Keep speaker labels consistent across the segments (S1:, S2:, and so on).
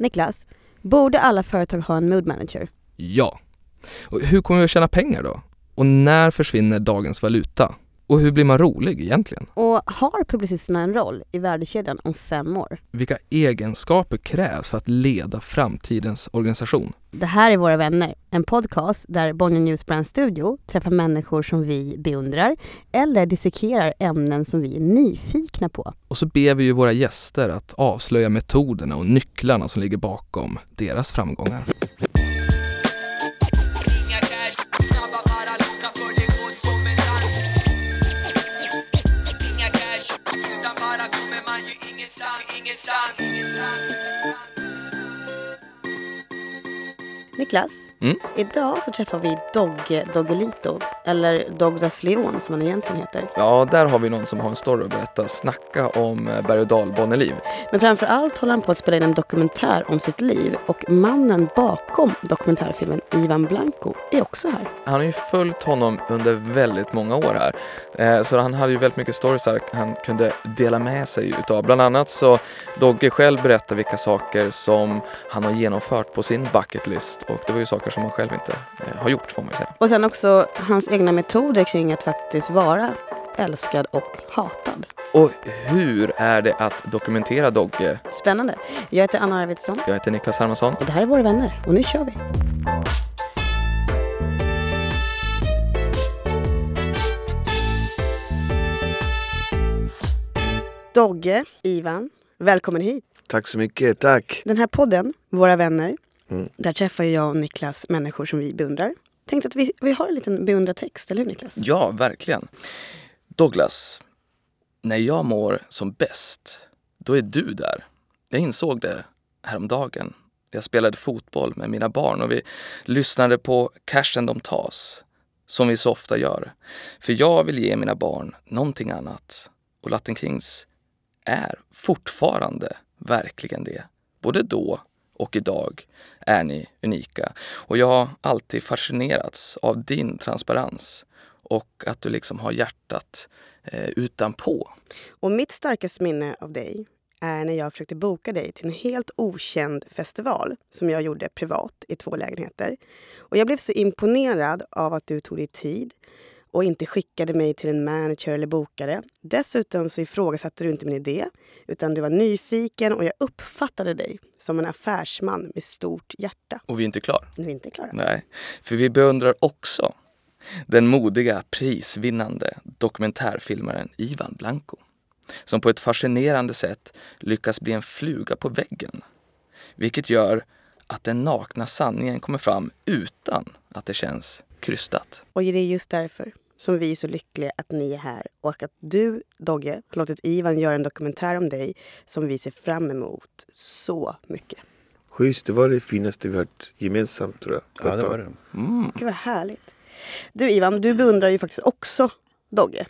S1: Niklas, borde alla företag ha en mood manager?
S2: Ja. Och hur kommer vi att tjäna pengar då? Och när försvinner dagens valuta? Och hur blir man rolig egentligen?
S1: Och har publicisterna en roll i värdekedjan om fem år?
S2: Vilka egenskaper krävs för att leda framtidens organisation?
S1: Det här är Våra vänner, en podcast där Bonnier News Brand Studio träffar människor som vi beundrar eller dissekerar ämnen som vi är nyfikna på.
S2: Och så ber vi ju våra gäster att avslöja metoderna och nycklarna som ligger bakom deras framgångar.
S3: time, it's time, it's.
S1: Niklas,
S2: Mm.
S1: idag så träffar vi Dogge Doggelito, eller Douglas Leon som han egentligen heter.
S2: Ja, där har vi någon som har en story att berätta. Snacka om eh, berg och dalbaneliv.
S1: Men framför allt håller han på att spela in en dokumentär om sitt liv och mannen bakom dokumentärfilmen Ivan Blanco är också här.
S2: Han har ju följt honom under väldigt många år här. Eh, så han hade ju väldigt mycket stories han kunde dela med sig utav. Bland annat så Dogge själv berättar vilka saker som han har genomfört på sin bucket list och det var ju saker som han själv inte eh, har gjort får man ju säga.
S1: Och sen också hans egna metoder kring att faktiskt vara älskad och hatad.
S2: Och hur är det att dokumentera Dogge?
S1: Spännande. Jag heter Anna Arvidsson
S2: Jag heter Niklas Hermansson.
S1: och det här är Våra vänner och nu kör vi. Dogge, Ivan, välkommen hit.
S4: Tack så mycket, tack.
S1: Den här podden, Våra vänner,
S4: Mm.
S1: där träffar jag och Niklas människor som vi beundrar. Tänkte att vi, vi har en liten beundrartext, eller hur Niklas?
S2: Ja, verkligen. Douglas, när jag mår som bäst, då är du där. Jag insåg det häromdagen. Jag spelade fotboll med mina barn och vi lyssnade på Cashen de tas, som vi så ofta gör. För jag vill ge mina barn någonting annat. Och Latin Kings är fortfarande verkligen det. Både då och idag är ni unika. Och jag har alltid fascinerats av din transparens och att du liksom har hjärtat eh, utanpå.
S1: Och mitt starkaste minne av dig är när jag försökte boka dig till en helt okänd festival som jag gjorde privat i två lägenheter. Och jag blev så imponerad av att du tog dig tid och inte skickade mig till en manager eller bokare. Dessutom så ifrågasatte du inte min idé, utan du var nyfiken och jag uppfattade dig som en affärsman med stort hjärta.
S2: Och vi är inte klar.
S1: Nu är vi inte klara.
S2: Nej, för vi beundrar också den modiga, prisvinnande dokumentärfilmaren Ivan Blanco som på ett fascinerande sätt lyckas bli en fluga på väggen. Vilket gör att den nakna sanningen kommer fram utan att det känns krystat.
S1: Och det är just därför som vi är så lyckliga att ni är här och att du, Dogge, har låtit Ivan göra en dokumentär om dig som vi ser fram emot så mycket.
S4: Schysst, det var det finaste vi hört gemensamt tror jag.
S5: Ja, det var det.
S1: Gud vad härligt. Du Ivan, du beundrar ju faktiskt också Dogge.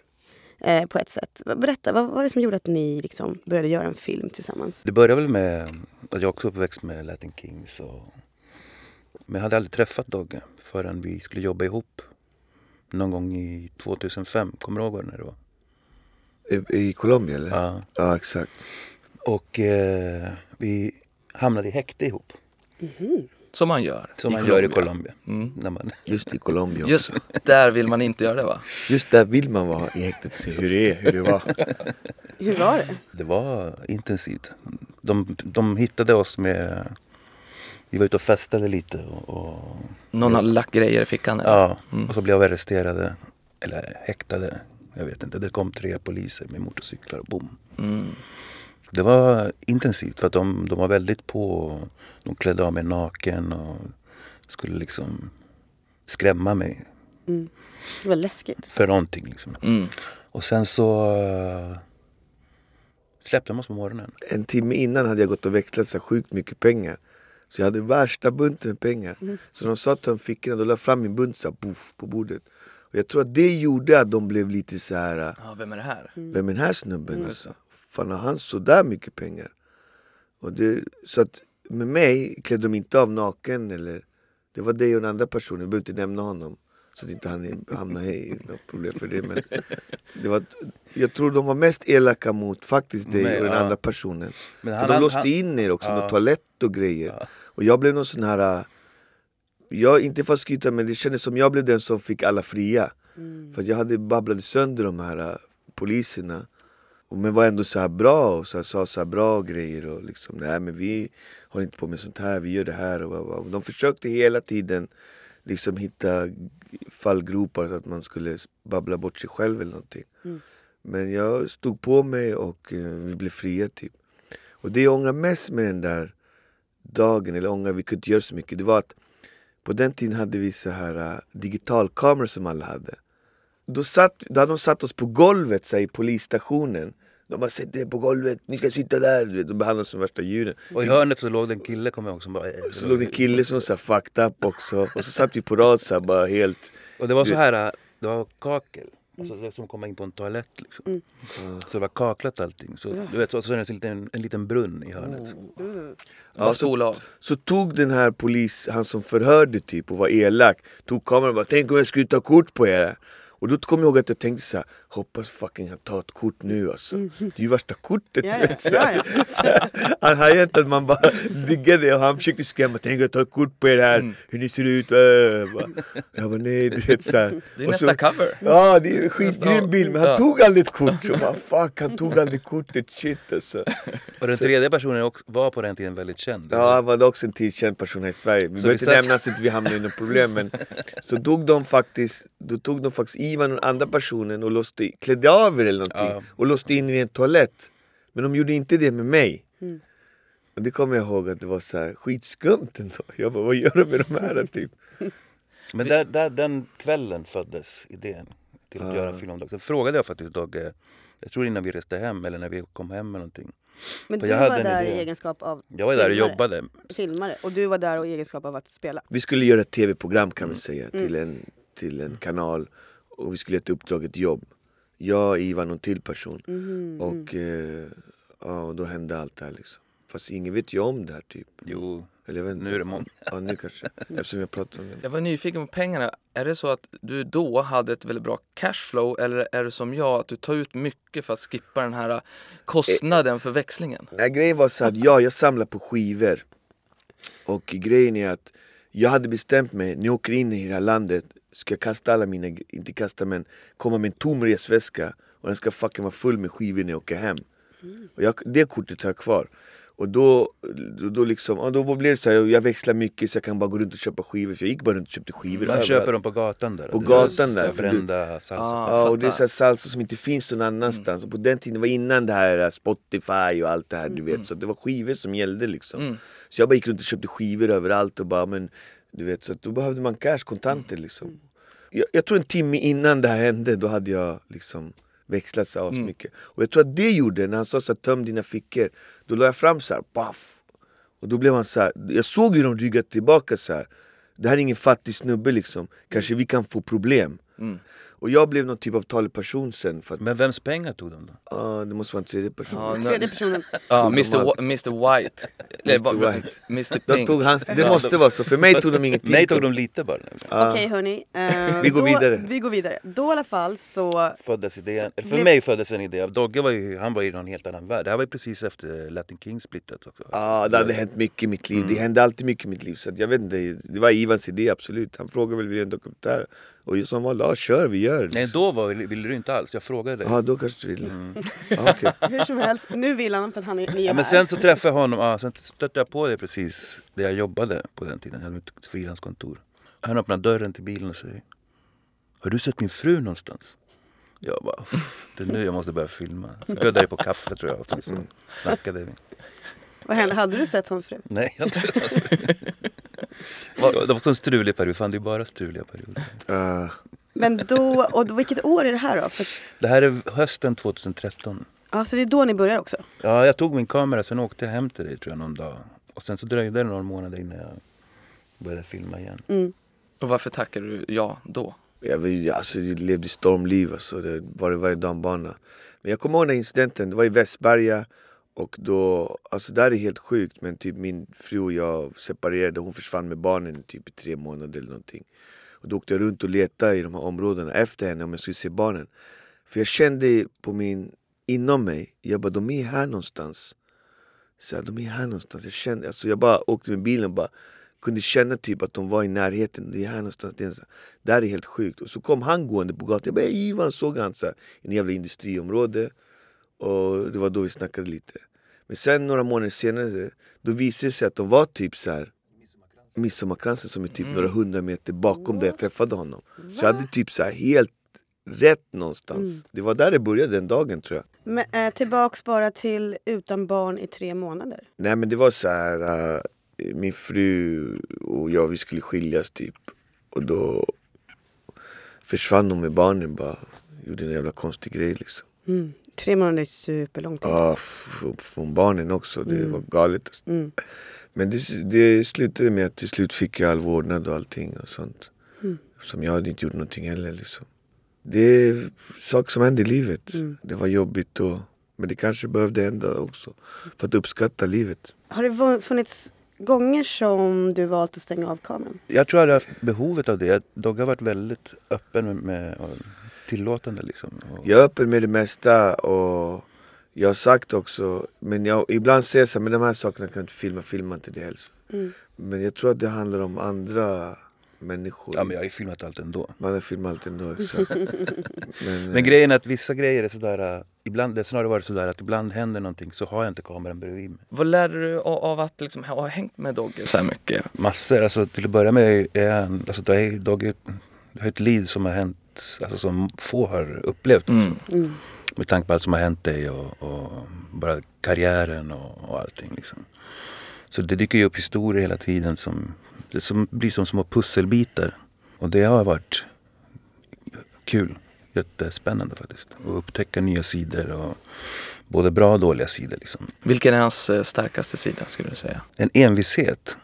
S1: Eh, på ett sätt. Berätta, vad var det som gjorde att ni liksom började göra en film tillsammans?
S5: Det började väl med att jag också är uppväxt med Latin Kings. Och... Men jag hade aldrig träffat Dogge förrän vi skulle jobba ihop. Någon gång i 2005. Kommer du ihåg när det var?
S4: I, I Colombia eller?
S5: Ja.
S4: Ja, exakt.
S5: Och eh, vi hamnade i häkte ihop.
S2: Som man gör
S5: Som
S2: i
S5: man gör i
S2: Colombia.
S5: Colombia.
S2: Mm.
S5: När man,
S4: Just i Colombia.
S2: Just där vill man inte göra det va?
S4: Just där vill man vara i häktet och se hur det är, hur det var.
S1: Hur var det?
S5: det var intensivt. De, de hittade oss med... Vi var ute och festade lite. Och, och,
S2: Någon har lagt grejer i fickan eller?
S5: ja,
S2: Mm.
S5: och så blev vi arresterade. Eller häktade. Jag vet inte. Det kom tre poliser med motorcyklar och bom.
S2: Mm.
S5: Det var intensivt för att de, de var väldigt på. De klädde av mig naken och skulle liksom skrämma mig
S1: Det var läskigt.
S5: för någonting. Liksom.
S2: Mm.
S5: Och sen så släppte de oss på morgonen.
S4: En timme innan hade jag gått och växlat så sjukt mycket pengar. Så jag hade värsta bunten med pengar. Så de sa dem fickorna, de la fram min bunt så här, puff, på bordet. Och jag tror att det gjorde att de blev lite så här.
S2: Ja, vem är det här?
S4: Vem är den här snubben alltså? Fan har han sådär mycket pengar? Och det, så att med mig klädde de inte av naken eller Det var det och den andra personen, jag behöver inte nämna honom Så att inte han hamnar i något problem för det. Men det var, jag tror de var mest elaka mot faktiskt dig
S5: Men,
S4: och den
S5: ja.
S4: andra personen.
S5: Men
S4: För
S5: han-
S4: de låste
S5: han-
S4: in er också,
S5: Ja.
S4: med toalett och grejer.
S5: Ja.
S4: Och jag blev någon sån här... äh, Jag, inte för att skryta men det kändes som jag blev den som fick alla fria. För att jag hade babblat sönder de här äh, poliserna. Och men var ändå så här bra och så här, sa så här bra grejer och liksom nej men vi håller inte på med sånt här, vi gör det här och, och, och de försökte hela tiden liksom hitta fallgropar så att man skulle babbla bort sig själv eller någonting. Men jag stod på mig och eh, vi blev fria typ. Och det jag ångrar mest med den där dagen, eller ångrar vi kunde inte göra så mycket, det var att på den tiden hade vi så här uh, digitalkameror som alla hade. Då, satt, då hade de satt oss på golvet så här, i polisstationen. De bara sätt er på golvet, ni ska sitta där. Du vet, de behandlade oss som värsta djuren.
S5: Och i hörnet så låg det en kille kommer jag ihåg som bara... eh,
S4: Så låg det en kille som var så fucked up också. Och så satt vi på rad så här, bara helt...
S5: Och det var så här, äh, det var kakel. Alltså det som komma in på en toalett liksom. Så det var kaklat allting. Så, du vet, så, så är det en liten, en liten brunn i hörnet.
S2: Bara
S4: Ja,
S2: spola av.
S4: Så tog den här polis, han som förhörde typ och var elak, tog kameran och bara Tänk om jag skulle ta kort på er. Och då kom jag ihåg att jag tänkte så här, hoppas fucking han tar ett kort nu alltså. Det är ju värsta kortet
S1: Ja,
S4: du
S1: ja.
S4: vet. Så här.
S1: Ja,
S4: här, Han inte att man bara diggade och han försökte skrämma, tänk jag tar ett kort på er här, hur ni ser ut. Äh. Jag bara, nej du vet så här.
S2: Det är nästa
S4: så-
S2: cover.
S4: Ja det är en skitgrym bild men han
S2: Ja.
S4: tog aldrig ett kort. Så bara, fuck han tog aldrig kortet, shit alltså.
S5: Och den tredje personen också, var på den tiden väldigt känd.
S4: Ja, han var också en tidskänd person här i Sverige. Vi behöver inte nämna så att vi hamnar i något problem men Så tog de faktiskt, då tog de faktiskt Ivan och andra personen och låste, klädde av er eller någonting
S5: Ja.
S4: och låste in er i en toalett Men de gjorde inte det med mig Och det kommer jag ihåg att det var så här skitskumt ändå Jag bara, vad gör de med de här typ?
S5: Men där, där, den kvällen föddes idén till att göra en film om Dogge. Sen frågade jag faktiskt Dogge, jag tror innan vi reste hem eller när vi kom hem eller någonting.
S1: Men
S5: För
S1: du
S5: jag
S1: var där
S5: idé.
S1: i egenskap av
S5: Jag var där och
S1: filmare.
S5: jobbade.
S1: filmare och du var där i egenskap av att spela.
S4: Vi skulle göra ett tv-program kan vi säga till, en, till en kanal Och vi skulle ge ett uppdrag, ett jobb. Jag, Ivan och en till person. Och, eh, ja, och då hände allt det här liksom. Fast ingen vet ju om det här typ.
S5: Jo,
S4: Eller jag vet inte.
S5: nu är det många.
S4: Ja nu kanske, eftersom jag pratar om det.
S2: Jag var nyfiken på pengarna. Är det så att du då hade ett väldigt bra cashflow eller är det som jag att du tar ut mycket för att skippa den här kostnaden för växlingen?
S4: Nej, grejen var så att ja, jag samlar på skivor. Och grejen är att jag hade bestämt mig, när jag åker in i det här landet Ska jag kasta alla mina, inte kasta men komma med en tom resväska Och den ska fucking vara full med skivor när jag åker hem och jag, Det kortet har jag kvar och då, då, då, liksom, ja, då blev det så här, jag växlar mycket så jag kan bara gå runt och köpa skivor För jag gick bara runt och köpte skivor
S5: Man köper dem på gatan där.
S4: På gatan där,
S5: det,
S4: för du-
S5: Brända salsa.
S2: Ah,
S4: Ja, och det är så här salsa som inte finns någon annanstans. Och på den tiden, det var innan det här eh, Spotify och allt det här du vet. Så det var skivor som gällde liksom.
S2: Mm.
S4: Så jag bara gick runt och köpte skivor överallt och bara men du vet, så då behövde man cash, kontanter liksom. Jag, jag tror en timme innan det här hände, då hade jag liksom växlat så
S2: Mm.
S4: mycket. Och jag tror att det gjorde, när han sa så här, töm dina fickor, då la jag fram så här, paff. Och då blev han så här, jag såg hur de ryggade tillbaka så här. Det här är ingen fattig snubbe liksom, kanske vi kan få problem.
S2: Mm.
S4: Och jag blev någon typ av talesperson sen för att,
S5: Men vems pengar tog de då?
S4: ah, det måste vara en tredje person.
S2: Ja,
S1: Tredje personen.
S2: Ja,
S4: Tog de
S2: Mr.
S4: allt?
S2: Wa- Mr. White. Eller,
S4: Mr. White.
S2: Mr.
S4: De
S2: Pink.
S4: tog hans, det måste vara så, för mig tog de ingenting.
S5: Nej, tog de lite bara.
S4: Ja.
S1: Okej hörni. eh,
S4: Vi går
S1: då,
S4: vidare.
S1: Vi går vidare. Då i alla fall så...
S5: Föddes idén, eller för
S1: Blev-
S5: mig föddes en idé. Dogge var ju, han var i någon helt annan värld. Det här var ju precis efter Latin King-splittet också.
S4: Ja, det hade hänt mycket i mitt liv. Det hände alltid mycket i mitt liv. Så att jag vet inte, det var Ivans idé absolut. Han frågade väl, vill du göra en dokumentär? Och jag sa, ja kör, vi gör det.
S5: Nej, då var, ville du inte alls. Jag frågade dig.
S4: Ja, då kanske du ville. Ja, okej.
S1: Hur som helst, nu vill han för att han är, ni är
S5: Ja, men sen så träffade jag honom, ja, sen stötte jag på det precis där jag jobbade på den tiden. Jag hade mitt frilanskontor. Han öppnar dörren till bilen och säger Har du sett min fru någonstans? Jag bara, det är nu jag måste börja filma. Så bjöd jag på kaffe tror jag och sen så snackade vi.
S1: Vad hände? Hade du sett hans fru?
S5: Nej, jag har inte sett hans fru. Det var också en strulig period, fan det är bara struliga perioder.
S4: Ah,
S1: Men då, och vilket år är det här då? För,
S5: Det här är hösten 2013.
S1: ja, så det är då ni börjar också?
S5: Ja, jag tog min kamera, sen åkte jag hem till dig tror jag någon dag. Och sen så dröjde det några månader innan jag började filma igen.
S1: Mm.
S2: Och varför tackar du ja då?
S4: jag, vill- alltså, jag levde stormliv, alltså. det var varje dag en bana. Men jag kommer ihåg den incidenten, det var i Västberga. Och då, alltså det här är helt sjukt men typ min fru och jag separerade, hon försvann med barnen typ i tre månader eller någonting. Och då åkte jag runt och letade i de här områdena efter henne om jag skulle se barnen. För jag kände på min, inom mig, jag bara de är här någonstans. Så här, de är här någonstans. Jag, kände, alltså jag bara åkte med bilen och bara kunde känna typ att de var i närheten. Det är här någonstans. Det, är det här är helt sjukt. Och så kom han gående på gatan. Jag bara Ivan såg han så här, i en jävla industriområde. Och det var då vi snackade lite. Men sen några månader senare då visade det sig att de var typ så här Midsommarkransen som är typ några hundra meter bakom där jag träffade honom. Så jag hade typ så helt rätt någonstans. Det var där det började den dagen tror jag.
S1: Men, eh, tillbaks bara till utan barn i tre månader.
S4: Nej men det var så här. äh, min fru och jag vi skulle skiljas typ. Och då försvann hon med barnen bara. Gjorde en jävla konstig grej liksom.
S1: Mm. Tre månader är superlång tid.
S4: Ja, från barnen också. Det var galet. Alltså.
S1: Mm.
S4: Men det, det slutade med att till slut fick jag all vårdnad och allting och sånt. Som jag hade inte gjort någonting heller liksom. Det är saker som händer i livet. Det var jobbigt och men det kanske behövde hända också. För att uppskatta livet.
S1: Har det funnits gånger som du valt att stänga av kameran?
S5: Jag tror jag hade haft behovet av det. Dogge har varit väldigt öppen med, med och tillåtande liksom. Och,
S4: Jag är öppen med det mesta och jag har sagt också, men jag ibland säger jag så här, men de här sakerna kan jag inte filma, filma inte det helst. Men jag tror att det handlar om andra människor.
S5: ja men jag har ju filmat allt ändå.
S4: Man har filmat allt ändå. Exakt. men,
S5: Men grejen är att vissa grejer är sådär, äh, ibland, det har snarare varit sådär att ibland händer någonting så har jag inte kameran bredvid mig.
S2: Vad lärde du av, av att liksom ha hängt med Dogge så här mycket?
S5: Massor, alltså till att börja med är han, alltså det är, Dogge, det är ett liv som har hänt, alltså som få har upplevt. Liksom. Med tanke på allt som har hänt dig och, och bara karriären och, och allting. Liksom. Så det dyker ju upp historier hela tiden som, det som blir som små pusselbitar. Och det har varit kul, jättespännande faktiskt. Att upptäcka nya sidor och både bra och dåliga sidor. Liksom.
S2: Vilken är hans eh, starkaste sida skulle du säga?
S5: En envishet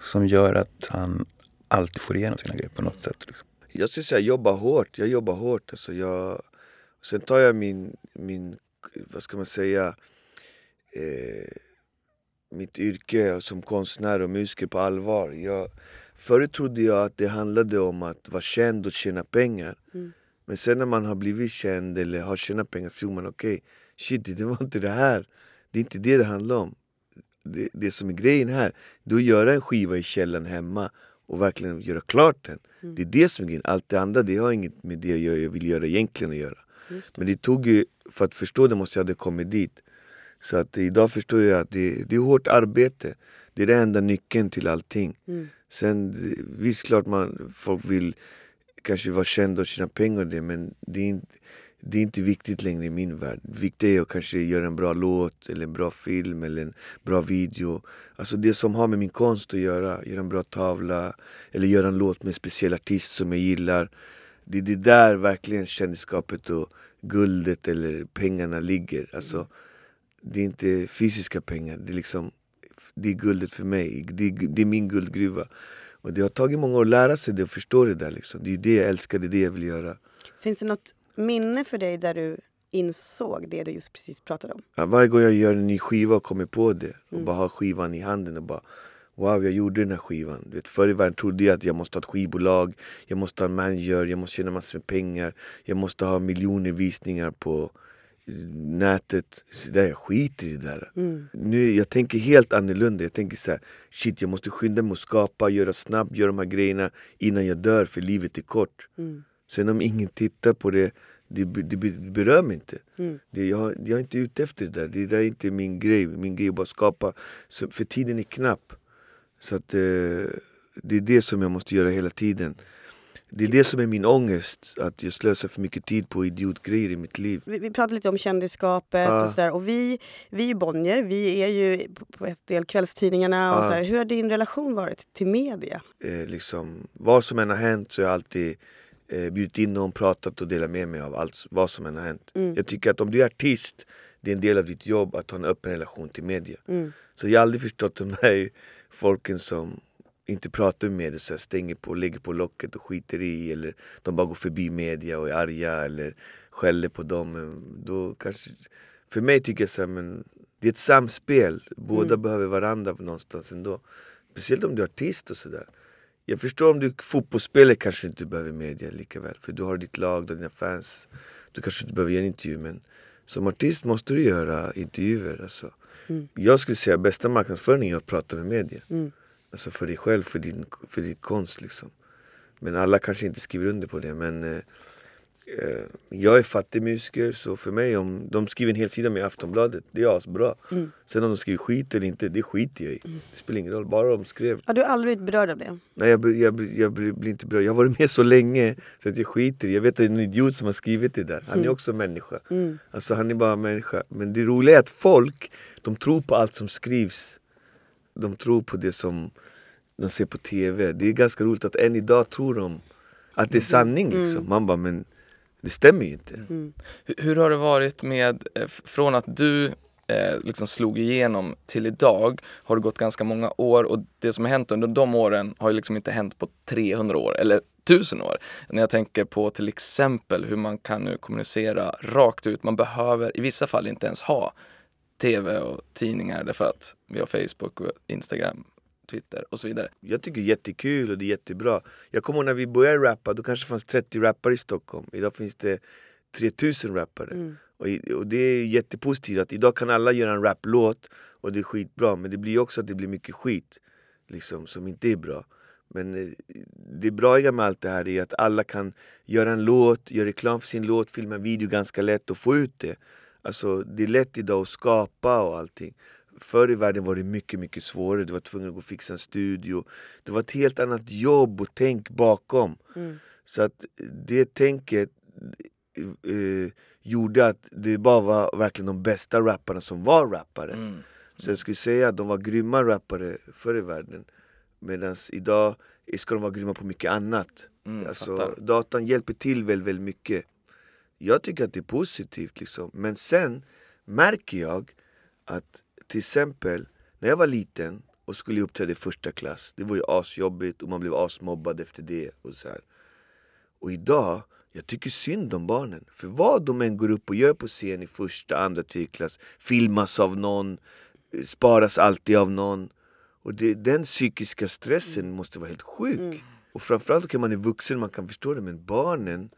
S5: som gör att han alltid får igenom sina grejer på något sätt. Liksom.
S4: Jag skulle säga jobba hårt. Jag jobbar hårt. Alltså jag, sen tar jag min, min vad ska man säga, eh, mitt yrke som konstnär och musiker på allvar. Jag, förut trodde jag att det handlade om att vara känd och tjäna pengar. Men sen när man har blivit känd eller har tjänat pengar så tror man okej, shit det var inte det här. Det är inte det det handlar om. Det, det som är grejen här, det är att göra en skiva i källaren hemma och verkligen göra klart den. Det är det som är grejen. Allt det andra det har inget med det jag, jag vill göra egentligen att göra. Men det tog ju, för att förstå det måste jag ha kommit dit. Så att idag förstår jag att det, det är hårt arbete. Det är den enda nyckeln till allting. Sen visst klart man, folk vill kanske vara kända och tjäna pengar och det men det är, inte, det är inte viktigt längre i min värld. Det viktiga är att kanske göra en bra låt eller en bra film eller en bra video. Alltså det som har med min konst att göra. Göra en bra tavla eller göra en låt med en speciell artist som jag gillar. Det är det där verkligen kändisskapet och guldet eller pengarna ligger. Alltså, det är inte fysiska pengar. Det är, liksom, det är guldet för mig. Det är, det är min guldgruva. Och det har tagit många år att lära sig det och förstå det där. Liksom. Det är det jag älskar, det är det jag vill göra.
S1: Finns det något minne för dig där du insåg det du just precis pratade om?
S4: Ja, varje gång jag gör en ny skiva och kommer på det och bara har skivan i handen och bara Wow, jag gjorde den här skivan. Du vet, förr i världen trodde jag att jag måste ha ett skivbolag, jag måste ha en manager, jag måste tjäna massor med pengar, jag måste ha miljoner visningar på eh, nätet. Så där, jag skiter i det där. Nu, jag tänker helt annorlunda. Jag tänker så här, shit jag måste skynda mig att skapa, göra snabbt, göra de här grejerna innan jag dör för livet är kort. Sen om ingen tittar på det, det, det, det berör mig inte. Det, jag, jag är inte ute efter det där. Det där är inte min grej. Min grej är bara att skapa. Så, för tiden är knapp. Så att, eh, det är det som jag måste göra hela tiden. Det är det som är min ångest. Att jag slösar för mycket tid på idiotgrejer i mitt liv.
S1: Vi, vi pratade lite om kändisskapet
S4: Ja.
S1: och sådär. Och vi, vi i Bonnier, vi är ju på- ett del kvällstidningarna. Och
S4: Ja.
S1: så här. Hur har din relation varit till media?
S4: Eh, liksom, vad som än har hänt så har jag alltid eh, bjudit in någon, pratat och delat med mig av allt vad som än har hänt. Jag tycker att om du är artist, det är en del av ditt jobb att ha en öppen relation till media. Så jag har aldrig förstått de här folken som inte pratar med media, så här, stänger på, lägger på locket och skiter i eller de bara går förbi media och är arga eller skäller på dem. Men Då kanske, för mig tycker jag så här, men det är ett samspel, båda behöver varandra någonstans ändå. Speciellt om du är artist och sådär. Jag förstår om du är fotbollsspelare kanske inte behöver media lika väl. För du har ditt lag, dina fans. Du kanske inte behöver göra en intervju men som artist måste du göra intervjuer. Alltså. Jag skulle säga bästa marknadsföringen är att prata med media. Alltså för dig själv, för din, för din konst liksom. Men alla kanske inte skriver under på det men eh, jag är fattig musiker så för mig om de skriver en hel sida med Aftonbladet, det är asbra. Sen om de skriver skit eller inte, det skiter jag i. Det spelar ingen roll, bara de skrev.
S1: Har du aldrig blivit berörd av det?
S4: Nej jag, jag, blir- jag blir, inte bra. Jag har varit med så länge så att jag skiter i Jag vet att det är en idiot som har skrivit det där. Han är också människa. Alltså han är bara människa. Men det roliga är att folk, de tror på allt som skrivs. De tror på det som de ser på TV. Det är ganska roligt att än idag tror de att det är sanning liksom. Man bara men det stämmer ju inte. Mm.
S2: Hur, hur har det varit med, eh, från att du eh, liksom slog igenom till idag har det gått ganska många år och det som har hänt under de åren har ju liksom inte hänt på 300 år eller 1000 år. När jag tänker på till exempel hur man kan nu kommunicera rakt ut. Man behöver i vissa fall inte ens ha tv och tidningar därför att vi har Facebook, och Instagram, Twitter och så vidare.
S4: Jag tycker det är jättekul och det är jättebra. Jag kommer ihåg när vi började rappa, då kanske det fanns 30 rappare i Stockholm. Idag finns det 3000 rappare. Och, i- och det är jättepositivt att idag kan alla göra en raplåt och det är skitbra. Men det blir också att det blir mycket skit liksom, som inte är bra. Men eh, det bra med allt det här är att alla kan göra en låt, göra reklam för sin låt, filma en video ganska lätt och få ut det. Alltså det är lätt idag att skapa och allting. Förr i världen var det mycket, mycket svårare. Du var tvungen att gå och fixa en studio. Det var ett helt annat jobb och tänk bakom. Så att det tänket eh, gjorde att det bara var verkligen de bästa rapparna som var rappare.
S2: Mm.
S4: Så jag skulle säga att de var grymma rappare förr i världen. Medan idag ska de vara grymma på mycket annat.
S2: Mm,
S4: alltså,
S2: fattar.
S4: datan hjälper till väldigt, väldigt mycket. Jag tycker att det är positivt liksom. Men sen märker jag att till exempel när jag var liten och skulle uppträda i första klass. Det var ju asjobbigt och man blev asmobbad efter det. Och så här. Och idag, jag tycker synd om barnen. För vad de än går upp och gör på scen i första, andra, tredje klass filmas av någon, eh, sparas alltid av någon. Och det, den psykiska stressen måste vara helt sjuk. Och framförallt kan man är vuxen, man kan förstå det, men barnen,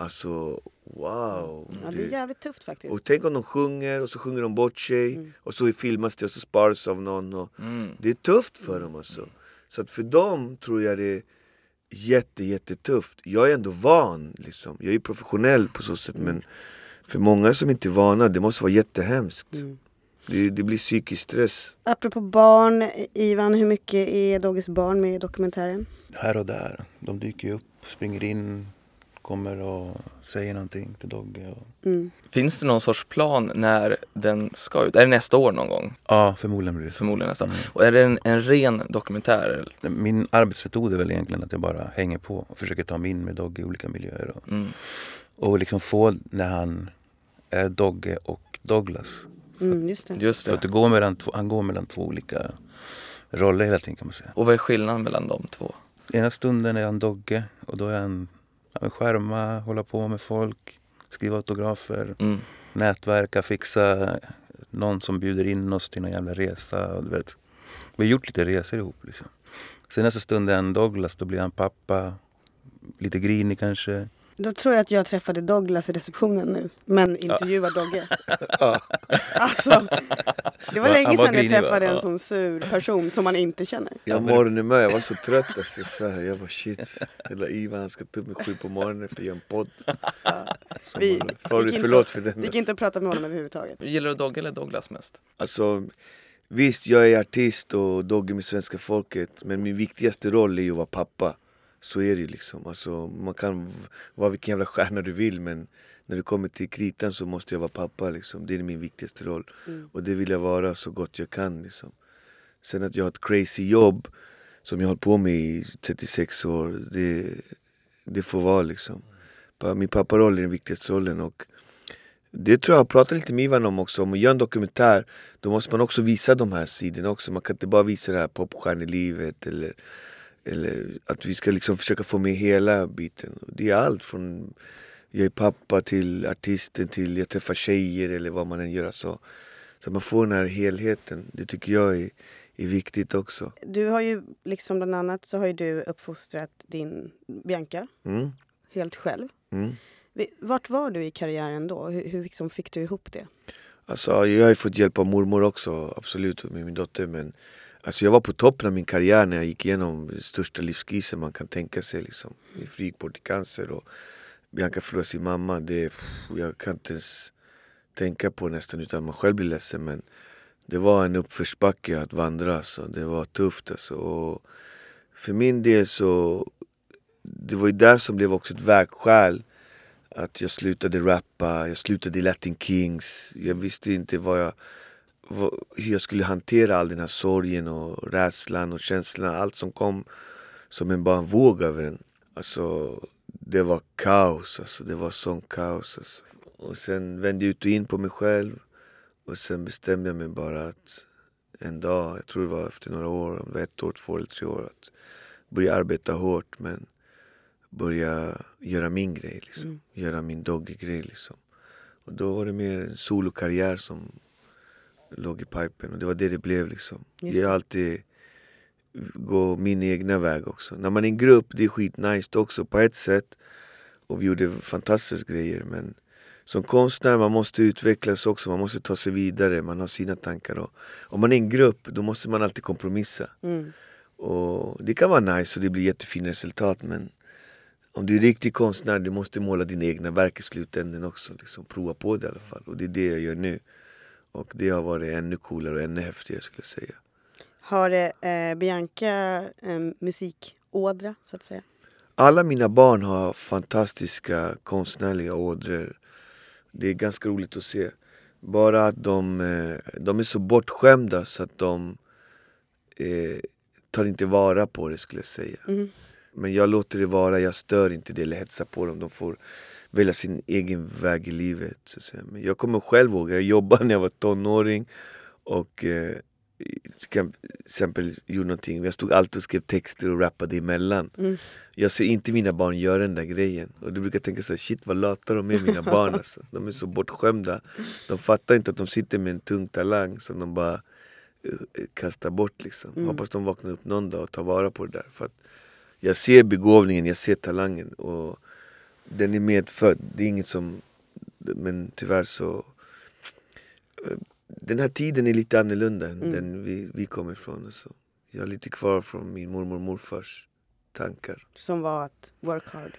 S4: alltså wow.
S1: Ja, det är jävligt tufft faktiskt.
S4: Och tänk om de sjunger och så sjunger de bort sig och så filmas det och så sparas av någon. Och Det är tufft för dem alltså. Så att för dem tror jag det är jätte, jättetufft. Jag är ändå van liksom. Jag är professionell på så sätt men för många som inte är vana, det måste vara jättehemskt. Det, det blir psykisk stress.
S1: Apropå barn, Ivan, hur mycket är Doggys barn med i dokumentären?
S5: Här och där. De dyker ju upp, springer in, kommer och säger någonting till Dogge. Och...
S2: Finns det någon sorts plan när den ska ut? Är det nästa år någon gång?
S5: Ja, förmodligen blir det.
S2: Förmodligen nästa. Och är det en, en ren dokumentär? eller?
S5: Min arbetsmetod är väl egentligen att jag bara hänger på och försöker ta mig in med Dogge i olika miljöer. Och,
S2: Mm.
S5: och liksom få när han är Dogge och Douglas.
S1: Mm, just det.
S2: Just
S5: Så att det
S2: det.
S5: går mellan, han går mellan två olika roller hela tiden kan man säga.
S2: Och vad är skillnaden mellan de två?
S5: Ena stunden är han Dogge och då är han skärma, hålla på med folk, skriva autografer,
S2: Mm.
S5: nätverka, fixa någon som bjuder in oss till någon jävla resa. Och du vet. Vi har gjort lite resor ihop. Liksom. Sen nästa stund är han Douglas, då blir han pappa, lite grinig kanske.
S1: Då tror jag att jag träffade Douglas i receptionen nu, men intervjuar Dogge. alltså, det var
S5: Han
S1: länge
S5: var
S1: sedan jag
S5: va?
S1: träffade en sån sur person som man inte känner.
S4: Jag har morgonhumör, jag var så trött alltså, jag svär. Jag var shit. Hela Ivan ska ta upp mig sju på morgonen för att göra en podd. Som
S1: Vi-
S4: Sorry,
S1: gick inte-
S4: förlåt för den.
S1: Det gick inte att prata med honom överhuvudtaget.
S2: Gillar du Dogge eller Douglas mest?
S4: Alltså, visst, jag är artist och Dogge med svenska folket Men min viktigaste roll är ju att vara pappa Så är det ju liksom. Alltså, Man kan vara vilken jävla stjärna du vill men När det kommer till kritan så måste jag vara pappa liksom. Det är min viktigaste roll. Och det vill jag vara så gott jag kan liksom. Sen att jag har ett crazy jobb Som jag har hållit på med i 36 år Det, det får vara liksom. Min papparoll är den viktigaste rollen och det tror jag jag pratade lite med Ivan om också, om att göra en dokumentär Då måste man också visa de här sidorna också, man kan inte bara visa det här popstjärnelivet eller, eller att vi ska liksom försöka få med hela biten Det är allt från jag är pappa till artisten till jag träffar tjejer eller vad man än gör så Så att man får den här helheten, det tycker jag är, är viktigt också.
S1: Du har ju liksom bland annat så har ju du uppfostrat din Bianca
S4: Mm.
S1: helt själv.
S4: Mm.
S1: Vart var du i karriären då? Hur, hur liksom fick du ihop det?
S4: Alltså, jag har fått hjälp av mormor också, absolut, med min dotter. Men alltså, jag var på toppen av min karriär när jag gick igenom den största livskrisen man kan tänka sig. Liksom. Min fru gick bort i cancer och Bianca förlorade sin mamma. Det, pff, jag kan inte ens tänka på nästan utan man själv blir ledsen. Men det var en uppförsbacke att vandra. Alltså. det var tufft. Alltså. Och för min del så det var ju där som blev också ett vägskäl. Att jag slutade rappa, jag slutade i Latin Kings. Jag visste inte vad jag, hur jag skulle hantera all den här sorgen och rädslan och känslorna. Allt som kom som en bara våg över en. Alltså, det var kaos. Alltså, det var sån kaos. Alltså. Och sen vände jag ut och in på mig själv. Och sen bestämde jag mig bara att en dag, jag tror det var efter några år, om ett år, två eller tre år, att börja arbeta hårt men börja göra min grej. Liksom. Göra min doggy-grej. Liksom. Och då var det mer en solokarriär som låg i pipen och det var det det blev. Liksom.
S1: Just
S4: Jag har alltid gå min egna väg också. När man är en grupp, det är skitnice också på ett sätt. Och vi gjorde fantastiska grejer men som konstnär man måste utvecklas också, man måste ta sig vidare, man har sina tankar. Och om man är en grupp då måste man alltid kompromissa.
S1: Mm.
S4: Och det kan vara nice och det blir jättefina resultat men om du är riktig konstnär du måste måla dina egna verk i slutändan också. Liksom, prova på det i alla fall. Och det är det jag gör nu. Och det har varit ännu coolare och ännu häftigare skulle jag säga.
S1: Har eh, Bianca en musikådra så att säga?
S4: Alla mina barn har fantastiska konstnärliga ådror. Det är ganska roligt att se. Bara att de, eh, de är så bortskämda så att de eh, tar inte vara på det skulle jag säga.
S1: Mm.
S4: Men jag låter det vara, jag stör inte det eller hetsar på dem. De får välja sin egen väg i livet. Så säga. Men jag kommer själv ihåg, jag jobbade när jag var tonåring och eh, till exempel gjorde någonting. Jag stod alltid och skrev texter och rappade emellan.
S1: Mm.
S4: Jag ser inte mina barn göra den där grejen. Och du brukar tänka så här, shit vad lata de är mina barn alltså. De är så bortskämda. De fattar inte att de sitter med en tung talang som de bara eh, kastar bort liksom.
S1: Mm.
S4: Hoppas de vaknar upp någon dag och tar vara på det där. För att jag ser begåvningen, jag ser talangen och den är medfödd. Det är inget som, men tyvärr så eh, den här tiden är lite annorlunda än
S1: Mm.
S4: den vi, vi kommer ifrån. Alltså. Jag har lite kvar från min mormor och morfars tankar.
S1: Som var att work hard.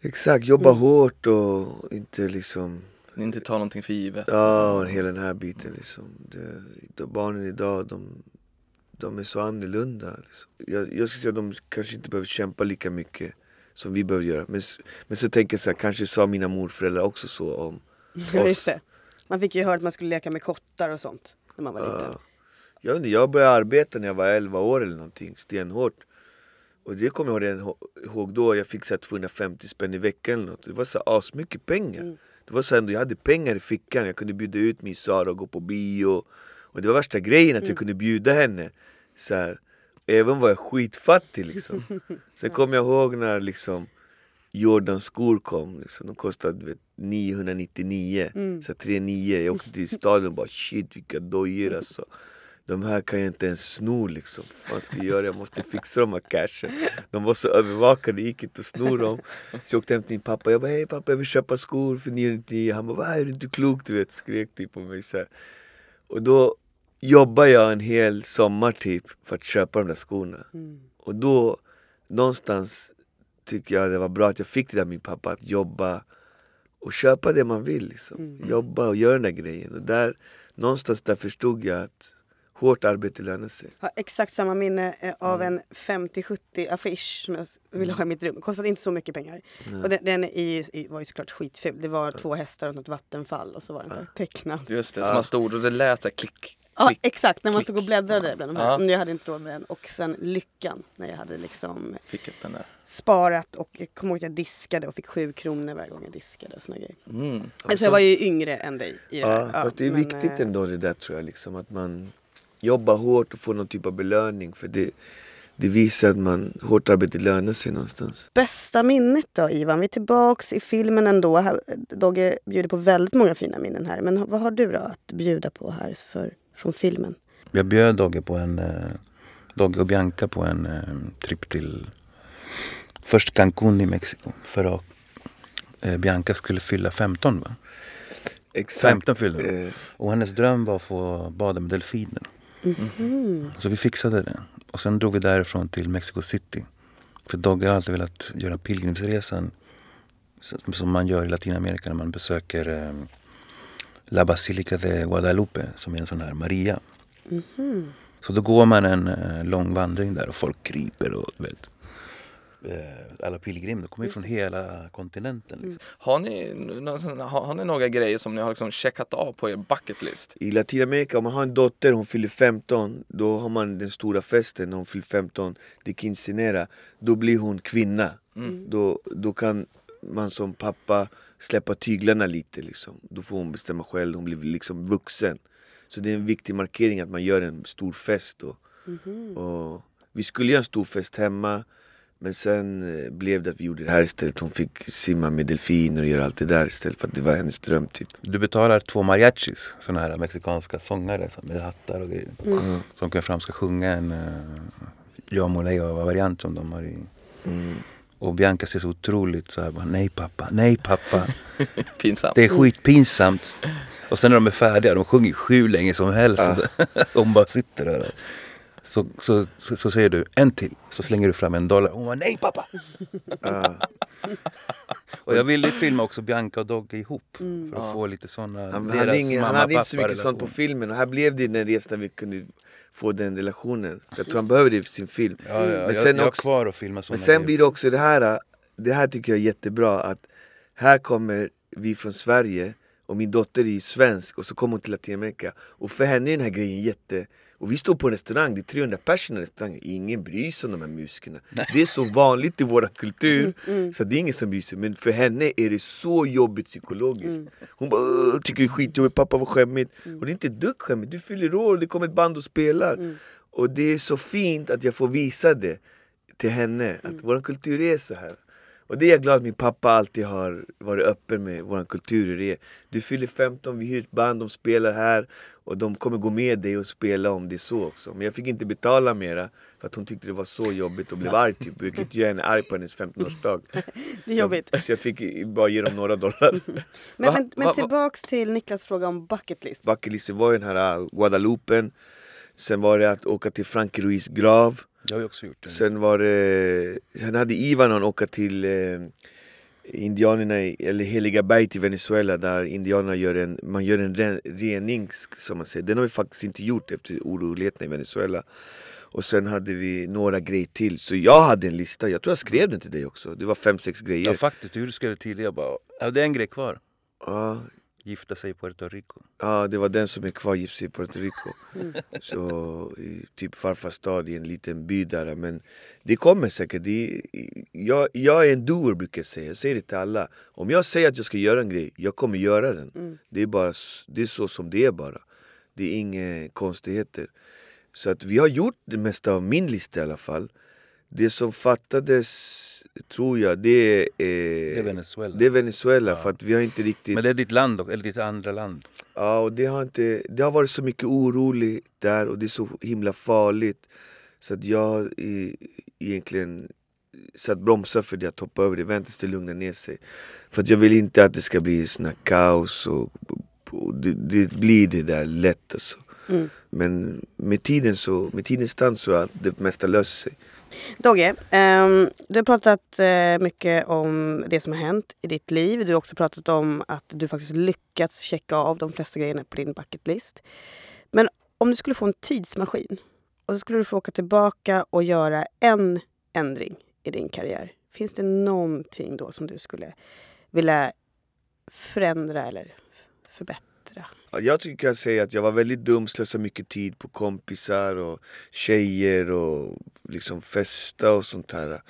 S4: Exakt, jobba
S1: Mm.
S4: hårt och inte liksom
S2: Inte ta någonting för givet.
S4: Ja, och hela den här biten liksom. Det, de, barnen idag, de, de är så annorlunda. Liksom. Jag, jag skulle säga att de kanske inte behöver kämpa lika mycket som vi behöver göra. Men, men så tänker jag så här, kanske sa mina morföräldrar också så om
S1: Ja,
S4: oss.
S1: Man fick ju höra att man skulle leka med kottar och sånt när man var liten.
S4: Ja. Jag, inte, jag började arbeta när jag var 11 år eller någonting, stenhårt. Och det kommer jag ihåg redan ihå- ihåg då, jag fick så här 250 spänn i veckan eller något. Det var så asmycket pengar.
S1: Mm.
S4: Det var så ändå, jag hade pengar i fickan, jag kunde bjuda ut min Sara och gå på bio. Och det var värsta grejen att jag kunde bjuda henne. Så här, även var jag skitfattig liksom. Sen kommer jag ihåg när liksom Jordan skor kom, liksom. de kostade vet, 999,
S1: Mm.
S4: så här, 39. Jag åkte till staden och bara shit vilka dojor alltså. De här kan jag inte ens sno liksom. Vad ska jag göra? Jag måste fixa de här cashen. De var så övervakade, det gick inte att sno dem. Så jag åkte hem till min pappa. Jag bara hej pappa jag vill köpa skor för 999. Han bara vad är du inte klok du vet? Skrek typ på mig så här. Och då jobbade jag en hel sommar typ för att köpa de där skorna.
S1: Mm.
S4: Och då någonstans tycker jag det var bra att jag fick det där av min pappa att jobba och köpa det man vill. Liksom.
S1: Mm.
S4: Jobba och göra den där grejen. Och där, någonstans där förstod jag att hårt arbete lönar sig.
S1: Jag har exakt samma minne eh, av
S4: Mm.
S1: en 50-70 affisch som jag ville ha i mitt rum. Kostade inte så mycket pengar. Och den, den i, i, var ju såklart skitful. Det var två hästar och något vattenfall och så var den tecknad.
S2: Just det,
S4: Ja.
S2: som man stod och det lät så här klick,
S1: Ja exakt, när man stod och bläddrade bland de här.
S2: Ja.
S1: Jag hade inte råd med den. Och sen Lyckan när jag hade liksom
S2: Fick upp den där.
S1: sparat och jag kommer ihåg att jag diskade och fick sju kronor varje gång jag diskade och såna grejer.
S2: Mm.
S1: Alltså jag var ju yngre än dig i det.
S4: Ja, fast det är
S1: men,
S4: viktigt
S1: eh,
S4: ändå det där tror jag. Liksom, att man jobbar hårt och får någon typ av belöning. För det, det visar att man, hårt arbete lönar sig någonstans.
S1: Bästa minnet då Ivan? Vi är tillbaks i filmen ändå. Dogge bjuder på väldigt många fina minnen här. Men vad har du då att bjuda på här för, från filmen?
S5: Jag bjöd Dogge på en, eh, Dogge och Bianca på en eh, tripp till först Cancún i Mexiko. För att eh, Bianca skulle fylla 15 va?
S4: Exakt.
S5: 15 fyllde hon. Och hennes dröm var att få bada med delfiner. Så vi fixade det. Och sen drog vi därifrån till Mexico City. För Dogge har alltid velat göra pilgrimsresan som- som man gör i Latinamerika när man besöker eh, La Basilica de Guadalupe som är en sån här Maria. Så då går man en eh, lång vandring där och folk kryper och vet. Eh, alla pilgrimer, de kommer ju från hela kontinenten. Liksom.
S2: Har ni, har, har ni några grejer som ni har liksom checkat av på er bucket list?
S4: I Latinamerika, om man har en dotter, hon fyller 15 Då har man den stora festen när hon fyller 15 Det är quinceanera Då blir hon kvinna då, då kan man som pappa släppa tyglarna lite liksom. Då får hon bestämma själv, hon blir liksom vuxen Så det är en viktig markering att man gör en stor fest då. och Vi skulle göra en stor fest hemma men sen eh, blev det att vi gjorde det här istället. Hon fick simma med delfiner och göra allt det där istället för att det var hennes dröm typ.
S5: Du betalar två mariachis, såna här mexikanska sångare med hattar och grejer. Som kommer fram ska sjunga en uh, Jag må variant som de har i. Och Bianca ser så otroligt så här, bara, nej pappa, nej pappa.
S2: Pinsamt.
S5: Det är skitpinsamt. Och sen när de är färdiga, de sjunger sju länge som helst. Hon bara sitter där. Så, så, så, så säger du en till, så slänger du fram en dollar. Hon bara nej pappa. Och jag ville ju filma också Bianca och Dogge ihop. För att få lite sådana,
S4: Han, hade, ingen, han hade inte så mycket sånt på filmen och här blev det den resan där vi kunde få den relationen. För jag tror han behöver det i sin film.
S5: Ja, ja, jag,
S4: sen
S5: jag har
S4: också-
S5: kvar att filma sådana
S4: Men sen blir det också det här, det här tycker jag är jättebra att här kommer vi från Sverige och min dotter är ju svensk och så kommer hon till Latinamerika och för henne är den här grejen jätte och vi står på en restaurang, det är 300 personer i restaurangen, ingen bryr sig om de här musikerna. Det är så vanligt i vår kultur så det är ingen som bryr sig. Men för henne är det så jobbigt psykologiskt. Hon bara "Åh, tycker det är skitjobbigt, pappa vad skämmigt. Och det är inte ett dugg skämmigt, du fyller år, det kommer ett band och spelar. Och det är så fint att jag får visa det till henne, att vår kultur är så här. Och det är jag glad att min pappa alltid har varit öppen med vår kultur det är. Du fyller 15, vi hyr ett band, de spelar här och de kommer gå med dig och spela om det är så också. Men jag fick inte betala mera för att hon tyckte det var så jobbigt och blev arg typ. Jag kunde inte göra henne arg på hennes 15-årsdag.
S1: Det är jobbigt.
S4: Så, så jag fick bara ge dem några dollar.
S1: Men,
S2: Va-
S1: men, men tillbaks till Niklas fråga om bucket list.
S4: Bucketlisten var ju den här uh, Guadalupen. Sen var det att åka till Frankie Ruiz grav.
S5: Jag har också gjort det.
S4: Sen var det, sen hade Ivanon åka till eh, indianerna, i- eller Heliga berg till Venezuela där indianerna gör en, man gör en ren, rening som man säger. Den har vi faktiskt inte gjort efter oroligheterna i Venezuela. Och sen hade vi några grejer till. Så jag hade en lista, jag tror jag skrev den till dig också. Det var fem, sex grejer.
S5: Ja faktiskt, du skrev det tidigare. Jag bara, det är en grej kvar.
S4: Ja,
S5: Gifta sig i Puerto Rico.
S4: Ja, det var den som är kvar gift sig i Puerto Rico. Så i typ farfars stad i en liten by där. Men det kommer säkert. Det, jag, jag är en doer brukar jag säga. Jag säger det till alla. Om jag säger att jag ska göra en grej, jag kommer göra den. Det, är bara, det är så som det är bara. Det är inga konstigheter. Så att vi har gjort det mesta av min lista i alla fall. Det som fattades, tror jag, det är,
S5: Det är Venezuela.
S4: det är Venezuela. För att vi har inte riktigt...
S5: Men det är ditt land, också, eller ditt andra land.
S4: Ja, och det har, inte, det har varit så mycket oroligt där och det är så himla farligt. Så att jag har i- egentligen satt bromsar för det, att hoppa över det, vänta tills det lugnar ner sig. För att jag vill inte att det ska bli sån här kaos och, och det, det blir det där lätt alltså. Men med tiden så, med tidens tand så att det mesta löser sig.
S1: Dogge, ehm, du har pratat eh, mycket om det som har hänt i ditt liv. Du har också pratat om att du faktiskt lyckats checka av de flesta grejerna på din bucketlist. Men om du skulle få en tidsmaskin och så skulle du få åka tillbaka och göra en ändring i din karriär. Finns det någonting då som du skulle vilja förändra eller förbättra?
S4: Ja, Jag tycker jag säger att jag var väldigt dum, slösade mycket tid på kompisar och tjejer och liksom festa och sånt här.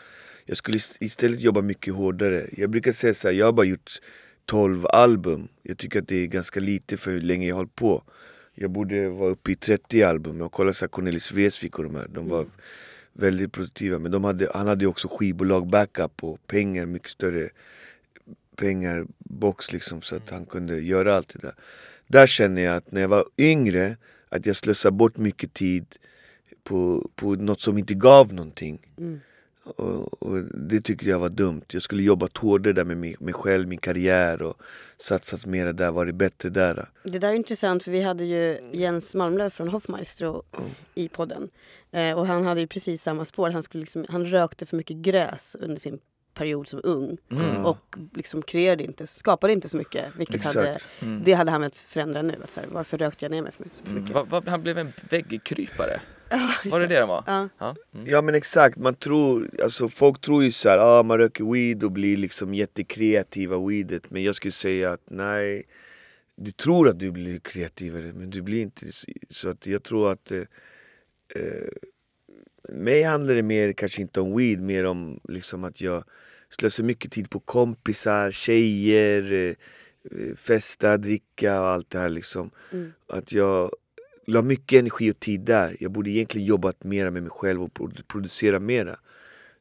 S4: Jag skulle ist- istället jobba mycket hårdare. Jag brukar säga så här, jag har bara gjort 12 album. Jag tycker att det är ganska lite för hur länge jag har hållit på. Jag borde vara uppe i 30 album. Jag kollar så här Cornelis Vreeswijk och de här. De var väldigt produktiva. Men de hade, han hade också skivbolag backup och pengar, mycket större pengar, box liksom så att han kunde göra allt det där. Där känner jag att när jag var yngre att jag slösar bort mycket tid på, på något som inte gav någonting.
S1: Mm.
S4: Och, och det tycker jag var dumt. Jag skulle jobbat hårdare där med mig, mig själv, min karriär och satsat mer där, varit bättre där.
S1: Det där är intressant för vi hade ju Jens Malmlöv från Hoffmaestro i podden. Eh, och han hade ju precis samma spår. Han, skulle liksom, han rökte för mycket gräs under sin period som ung.
S2: Mm.
S1: Och liksom kreerade inte, skapade inte så mycket. Vilket
S4: Exakt.
S1: hade, det hade han velat förändra nu. Att så här, varför rökte jag ner mig för så
S2: Mm.
S1: mycket?
S2: Va, va, han blev en väggkrypare.
S1: Just
S2: Var det det han var?
S1: Ja.
S2: Ja. Mm.
S4: Ja men exakt, man tror, alltså folk tror ju såhär, ah, man röker weed och blir liksom jättekreativ av weedet Men jag skulle säga att nej, du tror att du blir kreativare men du blir inte så- Så att jag tror att eh, eh, mig handlar det mer, kanske inte om weed, mer om liksom att jag slösar mycket tid på kompisar, tjejer, eh, festa, dricka och allt det här liksom.
S1: Mm.
S4: Att jag la mycket energi och tid där. Jag borde egentligen jobbat mera med mig själv och produ- producera mera.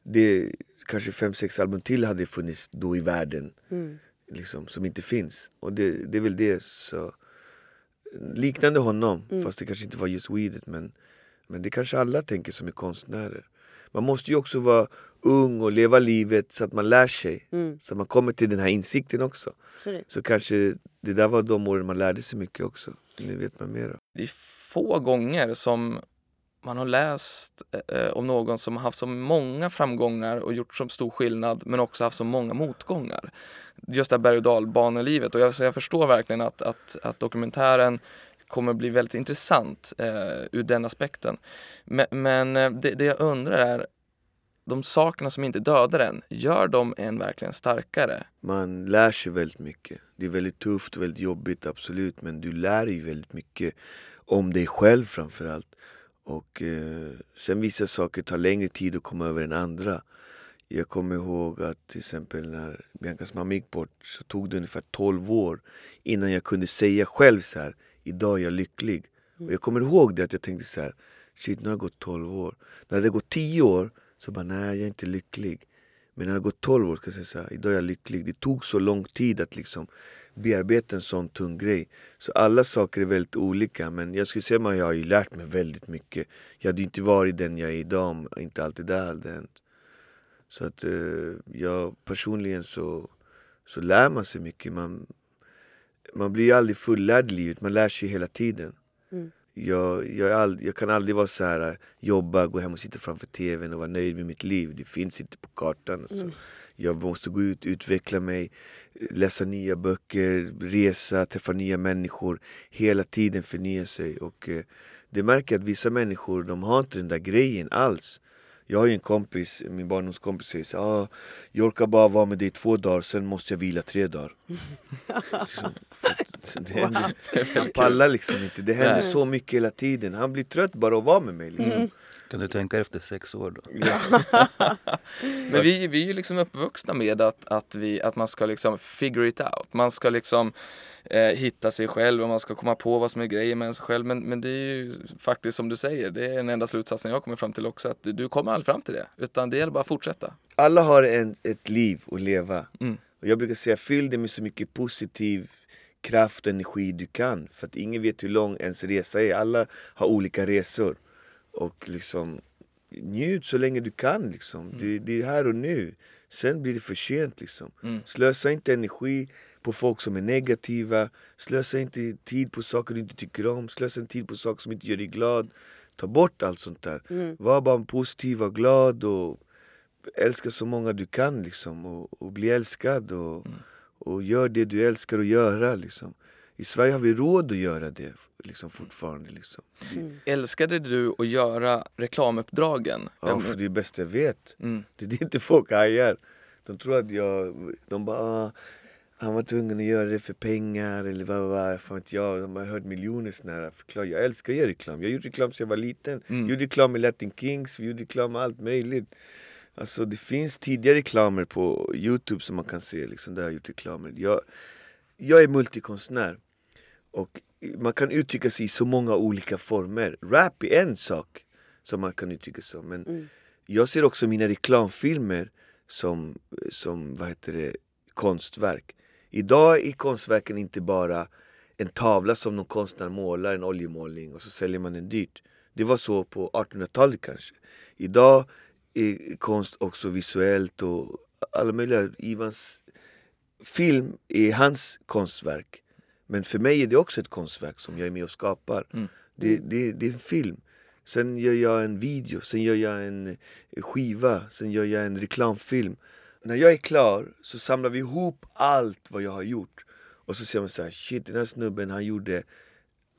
S4: Det, kanske fem, sex album till hade funnits då i världen.
S1: Mm.
S4: Liksom, som inte finns. Och det, det är väl det. Så, liknande honom,
S1: Mm.
S4: fast det kanske inte var just weedet. Men, men det kanske alla tänker som är konstnärer. Man måste ju också vara ung och leva livet så att man lär sig.
S1: Mm.
S4: Så att man kommer till den här insikten också.
S1: Så det,
S4: Så kanske det där var de åren man lärde sig mycket också. Nu vet man mera.
S2: Det är få gånger som man har läst eh, om någon som har haft så många framgångar och gjort så stor skillnad men också haft så många motgångar. Just det här berg och dalbanelivet och jag, så jag förstår verkligen att, att, att dokumentären kommer bli väldigt intressant eh, ur den aspekten. Men, men det, det jag undrar är, de sakerna som inte dödar en, gör de en verkligen starkare?
S4: Man lär sig väldigt mycket. Det är väldigt tufft och väldigt jobbigt, absolut. Men du lär dig väldigt mycket om dig själv framförallt. Och eh, sen vissa saker tar längre tid att komma över än andra. Jag kommer ihåg att till exempel när Biancas mamma gick bort så tog det ungefär 12 år innan jag kunde säga själv så här, idag är jag lycklig. Och jag kommer ihåg det att jag tänkte så här, shit nu har det gått 12 år. När det gått 10 år så bara, nej jag är inte lycklig. Men när det har gått 12 år kan jag säga så här, idag är jag lycklig. Det tog så lång tid att liksom bearbeta en sån tung grej. Så alla saker är väldigt olika men jag skulle säga att jag har ju lärt mig väldigt mycket. Jag hade inte varit den jag är idag om inte allt det där hade hänt. Så att eh, jag personligen så, så lär man sig mycket. Man, man blir ju aldrig fullärd i livet, man lär sig hela tiden.
S1: Mm.
S4: Jag, jag, ald- jag kan aldrig vara så här, jobba, gå hem och sitta framför tvn och vara nöjd med mitt liv. Det finns inte på kartan. Alltså. Jag måste gå ut, utveckla mig, läsa nya böcker, resa, träffa nya människor. Hela tiden förnya sig. Och eh, det märker jag att vissa människor, de har inte den där grejen alls. Jag har ju en kompis, min barndomskompis säger så ah, Jag orkar bara vara med dig två dagar, sen måste jag vila tre dagar. liksom, det händer, han pallar liksom inte, det händer
S2: Nej.
S4: så mycket hela tiden. Han blir trött bara att vara med mig. Liksom.
S5: Kan du tänka efter sex år då?
S2: Men vi, vi är ju liksom uppvuxna med att, att, vi, att man ska liksom figure it out. Man ska liksom eh, hitta sig själv och man ska komma på vad som är grejen med sig själv. Men, men det är ju faktiskt som du säger, det är den enda slutsatsen jag kommer fram till också. Att du kommer aldrig fram till det. Utan det gäller bara att fortsätta.
S4: Alla har en, ett liv att leva.
S2: Mm.
S4: Och jag brukar säga fyll det med så mycket positiv kraft och energi du kan. För att ingen vet hur lång ens resa är. Alla har olika resor. Och liksom njut så länge du kan. Liksom. Det, det är här och nu. Sen blir det för sent. Liksom.
S2: Mm.
S4: Slösa inte energi på folk som är negativa. Slösa inte tid på saker du inte tycker om. Slösa inte tid på saker som inte gör dig glad. Ta bort allt sånt där.
S1: Mm.
S4: Var bara positiv och glad och älska så många du kan liksom. Och, och bli älskad och, och gör det du älskar att göra liksom. I Sverige har vi råd att göra det liksom, fortfarande. Liksom.
S2: Älskade du att göra reklamuppdragen?
S4: Ja, för det är det bästa jag vet.
S2: Mm.
S4: Det är inte folk hajar. De tror att jag... De bara... Ah, han var tvungen att göra det för pengar eller vad, vad, fan vet jag. De har hört miljoner såna här förklarar. Jag älskar att göra reklam. Jag gjort reklam sedan jag var liten.
S2: Mm.
S4: Jag gjorde reklam med Latin Kings, vi gjorde reklam med allt möjligt. Alltså det finns tidigare reklamer på Youtube som man kan se liksom, där jag gjort reklamer. Jag, jag är multikonstnär. Och man kan uttrycka sig i så många olika former. Rap är en sak som man kan uttrycka sig. Men jag ser också mina reklamfilmer som, som vad heter det, konstverk. Idag är konstverken inte bara en tavla som någon konstnär målar, en oljemålning och så säljer man den dyrt. Det var så på 1800-talet kanske. Idag är konst också visuellt och alla möjliga. Ivans film är hans konstverk. Men för mig är det också ett konstverk som jag är med och skapar. Det, det, det är en film. Sen gör jag en video, sen gör jag en skiva, sen gör jag en reklamfilm. När jag är klar så samlar vi ihop allt vad jag har gjort. Och så ser man så här, shit den här snubben han gjorde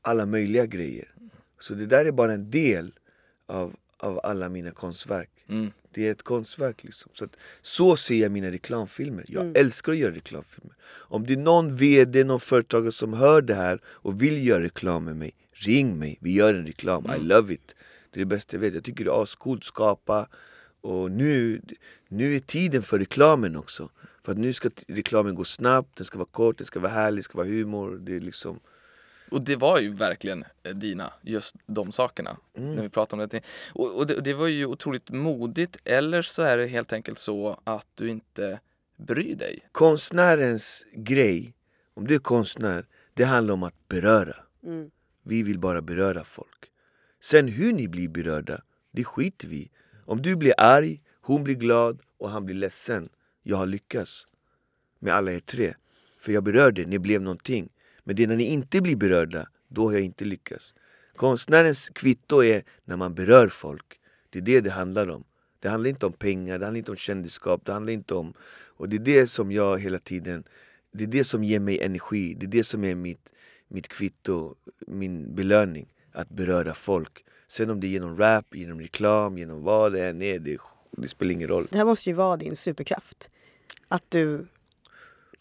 S4: alla möjliga grejer. Så det där är bara en del av, av alla mina konstverk. Det är ett konstverk liksom. Så, att, så ser jag mina reklamfilmer. Jag älskar att göra reklamfilmer. Om det är någon VD, någon företagare som hör det här och vill göra reklam med mig, ring mig. Vi gör en reklam. I love it. Det är det bästa jag vet. Jag tycker det är ascoolt skapa. Och nu, nu är tiden för reklamen också. För att nu ska reklamen gå snabbt, den ska vara kort, den ska vara härlig, det ska vara humor. Det är liksom...
S2: Och det var ju verkligen eh, dina, just de sakerna. När vi pratade om det. Och, och det, det var ju otroligt modigt. Eller så är det helt enkelt så att du inte bryr dig.
S4: Konstnärens grej, om du är konstnär, det handlar om att beröra. Vi vill bara beröra folk. Sen hur ni blir berörda, det skiter vi. Om du blir arg, hon blir glad och han blir ledsen. Jag har lyckats med alla er tre. För jag berörde, ni blev någonting. Men det är när ni inte blir berörda, då har jag inte lyckats. Konstnärens kvitto är när man berör folk. Det är det det handlar om. Det handlar inte om pengar, det handlar inte om kändisskap, det handlar inte om... Och det är det som jag hela tiden... Det är det som ger mig energi, det är det som är mitt, mitt kvitto, min belöning. Att beröra folk. Sen om det är genom rap, genom reklam, genom vad det än är, det, det spelar ingen roll.
S1: Det här måste ju vara din superkraft. Att du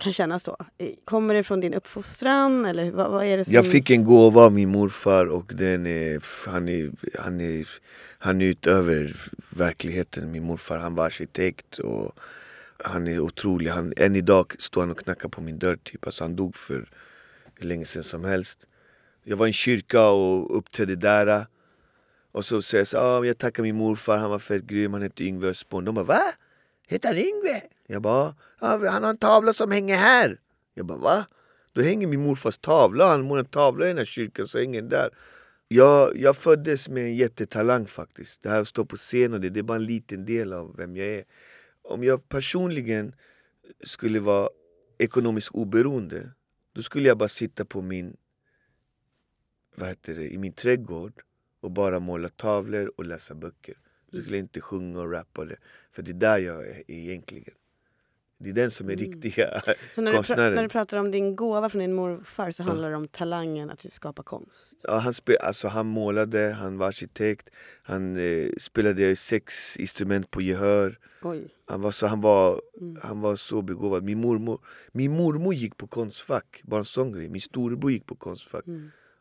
S1: kan kännas så. Kommer det från din uppfostran eller vad, vad är det som...
S4: Jag fick en gåva av min morfar och den är, han, är, han, är, han är utöver verkligheten. Min morfar han var arkitekt och han är otrolig. Han, än idag står han och knackar på min dörr. Typ. Alltså, han dog för hur länge sedan som helst. Jag var i en kyrka och uppträdde där. Och så säger jag så, ah, jag tackar min morfar, han var fett grym, han hette Yngve Spån. De bara va? Heter han Yngve? Jag bara, ja, han har en tavla som hänger här. Jag bara va? Då hänger min morfars tavla, han målar en tavla i den här kyrkan så hänger den där. Jag, jag föddes med en jättetalang faktiskt. Det här att stå på scen och det, det är bara en liten del av vem jag är. Om jag personligen skulle vara ekonomiskt oberoende då skulle jag bara sitta på min, vad heter det, i min trädgård och bara måla tavlor och läsa böcker. Då skulle jag inte sjunga och rappa det. För det är där jag är egentligen. Det är den som är riktiga
S1: Mm. så när du,
S4: konstnären.
S1: när du pratar om din gåva från din morfar så handlar det om talangen att skapa konst.
S4: Ja, han, spe, alltså, han målade, han var arkitekt, han eh, spelade sex instrument på gehör.
S1: Oj.
S4: Han var så, han var, han var så begåvad. Min mormor, min mormor gick på konstfack, bara en sån grej. Min storebror gick på konstfack.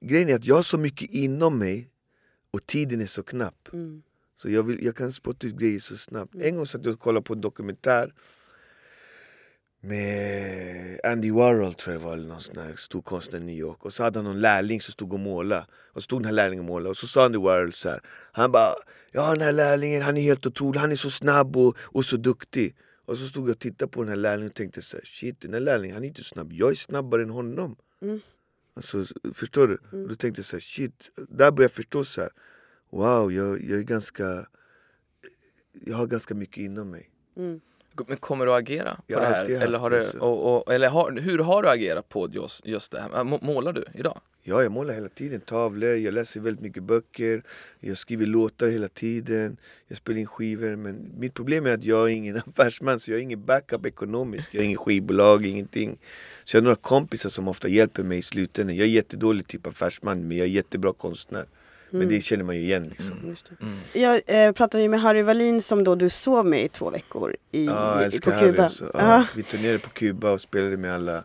S4: Grejen är att jag har så mycket inom mig och tiden är så knapp. Så jag, vill, jag kan spotta ut grejer så snabbt. En gång satt jag och kollade på en dokumentär med Andy Warhol tror jag det var, eller någon sån här stor konstnär i New York. Och så hade han någon lärling som stod och målade. Och stod den här lärlingen och målade. Och så sa Andy Warhol så här. Han bara, ja den här lärlingen han är helt otrolig, han är så snabb och, och så duktig. Och så stod jag och tittade på den här lärlingen och tänkte så här, shit den här lärlingen han är inte snabb, jag är snabbare än honom. Alltså, förstår du? Och då tänkte jag så här, shit, där började jag förstå så här. Wow, jag, jag är ganska, jag har ganska mycket inom mig.
S2: Men kommer du att agera på
S4: Jag
S2: det här? Eller, har
S4: det
S2: du, och, och, eller har, hur har du agerat på just, just det här? Må- Målar du idag?
S4: Ja, jag målar hela tiden tavlor, jag läser väldigt mycket böcker, jag skriver låtar hela tiden, jag spelar in skivor. Men mitt problem är att jag är ingen affärsman, så jag har ingen backup ekonomiskt. Jag har ingen skivbolag, ingenting. Så jag har några kompisar som ofta hjälper mig i slutändan. Jag är jättedålig typ affärsman, men jag är jättebra konstnär. Men det känner man ju igen liksom.
S1: Just det. Jag eh, pratade ju med Harry Wallin som då du sov med i två veckor i,
S4: jag
S1: i, på. Kuba.
S4: Ja,
S1: Ja.
S4: Vi turnerade på Kuba och spelade med alla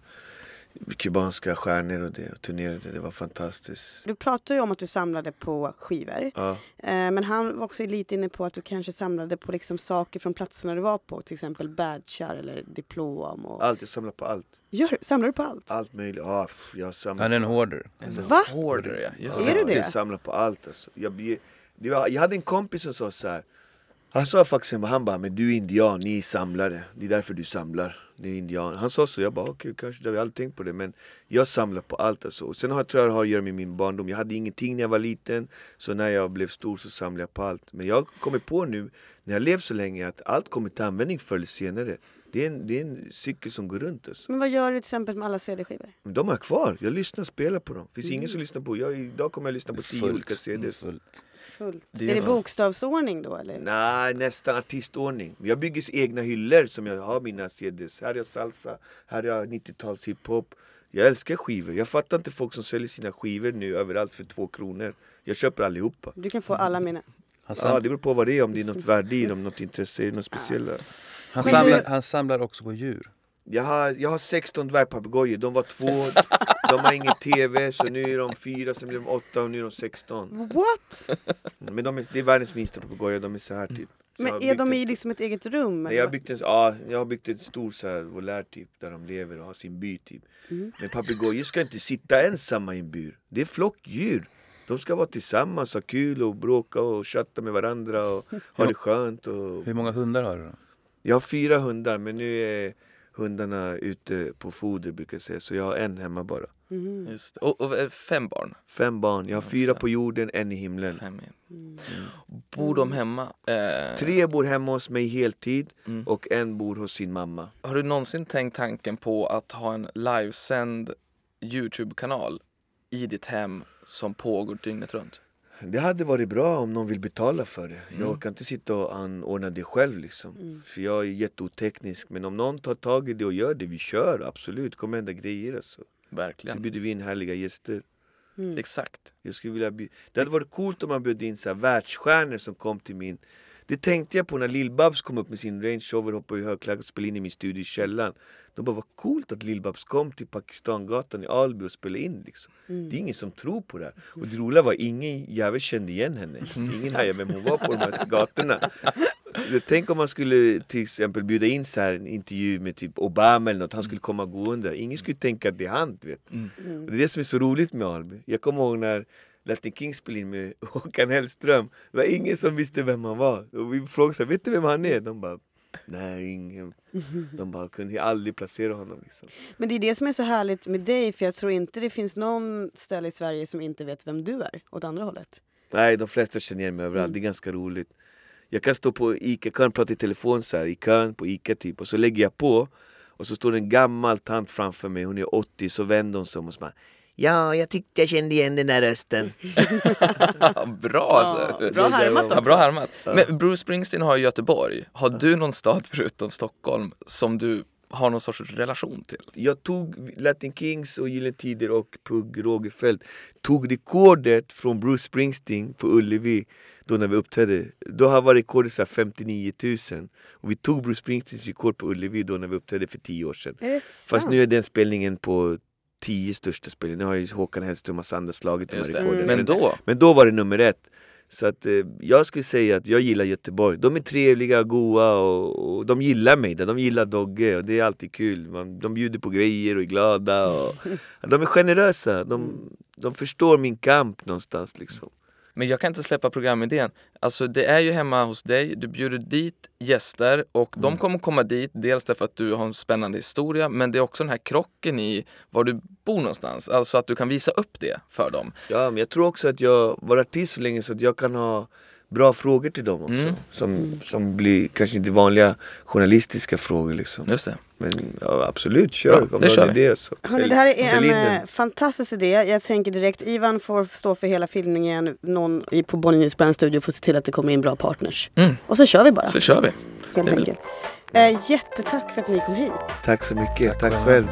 S4: kubanska stjärnor och det. Och turnerade, det var fantastiskt.
S1: Du pratade ju om att du samlade på skivor.
S4: Ja.
S1: Eh, men han var också lite inne på att du kanske samlade på liksom saker från platserna du var på. Till exempel badgar eller diplom. Och...
S4: Allt, jag samlar på allt.
S1: Gör, samlar du på allt?
S4: Allt möjligt. Ja, jag samlar
S5: Han är en hoarder.
S1: Va?
S2: Hårdare ja, just
S1: Är
S2: det.
S1: du det?
S4: Jag samlar på allt alltså. jag, var, jag hade en kompis som sa så här. Han sa faktiskt, han bara, men du är indian, ni är samlare. Det är därför du samlar. Ni är indian. Han sa så, jag bara okej, kanske det har jag aldrig tänkt på det. Men jag samlar på allt alltså. Och sen har tror jag det har att göra med min barndom. Jag hade ingenting när jag var liten. Så när jag blev stor så samlade jag på allt. Men jag kommer på nu, när jag levt så länge, att allt kommer till användning förr eller senare. Det är en, det är en cykel som går runt. Alltså.
S1: Men vad gör du till exempel med alla CD-skivor?
S4: De är kvar. Jag lyssnar och spelar på dem. Det finns ingen som lyssnar på. Jag, idag kommer jag lyssna på tio
S5: Fullt.
S4: olika CDs.
S5: Fullt.
S1: Fullt.
S2: Det
S1: är
S2: är
S1: det bokstavsordning då eller?
S4: Nej, nästan artistordning. Jag bygger egna hyllor som jag har mina CDs. Här är salsa, här är 90-tals hiphop. Jag älskar skivor. Jag fattar inte folk som säljer sina skivor nu överallt för två kronor. Jag köper allihopa.
S1: Du kan få alla mina.
S5: Han,
S4: Ja, det beror på vad det är, om det är något värde i dem, något intresse, något speciellt.
S5: Han,
S1: Men
S5: samlar,
S1: du-
S5: han samlar också på djur.
S4: Jag har, jag har 16 dvärgpapegojor, de var två, de har ingen TV, så nu är de fyra, sen blir de åtta och nu är de 16.
S1: What?
S4: Men de är, det är världens minsta papegojor, de är så här typ. Så
S1: Men är de
S4: en-
S1: i liksom ett eget rum?
S4: Nej,
S1: eller
S4: jag, har byggt en, ja, jag har byggt en stor så här, volär typ, där de lever och har sin by typ.
S1: Mm.
S4: Men papegojor ska inte sitta ensamma i en bur. Det är flockdjur. De ska vara tillsammans, ha kul och bråka och chatta med varandra och ha det skönt. Och...
S5: Hur många hundar har du då?
S4: Jag har fyra hundar men nu är hundarna ute på foder brukar jag säga. Så jag har en hemma bara.
S1: Mhm.
S2: Just det. Och, och eh, fem barn.
S4: Fem barn. Jag har fyra på jorden, en i himlen.
S2: Fem igen. Bor de hemma? Eh,
S4: Tre bor hemma hos mig heltid
S2: Mm.
S4: och en bor hos sin mamma.
S2: Har du någonsin tänkt tanken på att ha en livesänd Youtube-kanal i ditt hem som pågår dygnet runt?
S4: Det hade varit bra om någon vill betala för det.
S2: Mm.
S4: Jag orkar inte sitta och anordna det själv liksom. För jag är jätteoteknisk. Men om någon tar tag i det och gör det, vi kör absolut. Det kommer hända grejer alltså. Så
S2: Verkligen.
S4: bjuder vi in härliga gäster.
S2: Exakt.
S4: Jag skulle vilja bjud... Det hade varit coolt om man bjöd in så här världsstjärnor som kom till min... Det tänkte jag på när Lill-Babs kom upp med sin Range Rover, hoppade i högklackat och spelade in i min studio i källaren. De bara, vad coolt att Lill-Babs kom till Pakistangatan i Alby och spelade in liksom. Det är ingen som tror på det här. Och det roliga var, ingen jävel kände igen henne. Ingen hajade vem hon var på de här gatorna. Tänk om man skulle till exempel bjuda in så här en intervju med typ Obama eller något, han skulle komma gående. Ingen skulle tänka att det är han, vet. Och det är det som är så roligt med Alby. Jag kommer ihåg när Latin King spelade in med Håkan Hellström. Det var ingen som visste vem han var. Och vi frågade så vet du vem han är? De bara, nej ingen. De bara, kunde aldrig placera honom liksom.
S1: Men det är det som är så härligt med dig för jag tror inte det finns någon ställe i Sverige som inte vet vem du är åt andra hållet.
S4: Nej, de flesta känner igen mig överallt. Det är ganska roligt. Jag kan stå på Ica, kan prata i telefon så här, i kön på Ica typ. Och så lägger jag på. Och så står en gammal tant framför mig, hon är 80, så vänder hon sig om och så bara Ja, jag tyckte jag kände igen den där rösten.
S2: Bra alltså.
S1: Ja, bra härmat
S2: Ja, bra härmat. Men Bruce Springsteen har ju Göteborg. Har du någon stad förutom Stockholm som du har någon sorts relation till?
S4: Jag tog Latin Kings och Gyllene Tider och Pugh Rogefeldt Tog rekordet från Bruce Springsteen på Ullevi Då när vi uppträdde Då har var rekordet så här 59 000 Och vi tog Bruce Springsteens rekord på Ullevi då när vi uppträdde för 10 år sedan Fast nu är den spelningen på 10 största spelningen Nu har ju Håkan Hellström och andra slagit de här rekorden
S2: Men då,
S4: men då var det nummer ett. Så att, eh, jag skulle säga att jag gillar Göteborg. De är trevliga, goa och, och de gillar mig. De gillar Dogge och det är alltid kul. Man, de bjuder på grejer och är glada. Och, de är generösa. De, de förstår min kamp någonstans liksom.
S2: Men jag kan inte släppa programidén. Alltså det är ju hemma hos dig, du bjuder dit gäster och de kommer komma dit dels därför att du har en spännande historia men det är också den här krocken i var du bor någonstans. Alltså att du kan visa upp det för dem.
S4: Ja, men jag tror också att jag var artist så länge så att jag kan ha bra frågor till dem också.
S2: Mm.
S4: Som, som blir kanske inte vanliga journalistiska frågor liksom.
S2: Just det.
S4: Men ja, absolut, kör.
S2: Bra,
S4: Om
S2: det
S4: du
S2: kör
S4: idé så.
S1: Hörrni, det här är en eh, fantastisk idé. Jag tänker direkt, Ivan får stå för hela filmningen. Någon i, på Bonnier News Brand Studio får se till att det kommer in bra partners.
S2: Mm.
S1: Och så kör vi bara,
S2: Så kör vi.
S1: helt
S2: väl-
S1: enkelt. Eh, jättetack för att ni kom hit.
S4: Tack så mycket. Tack själv.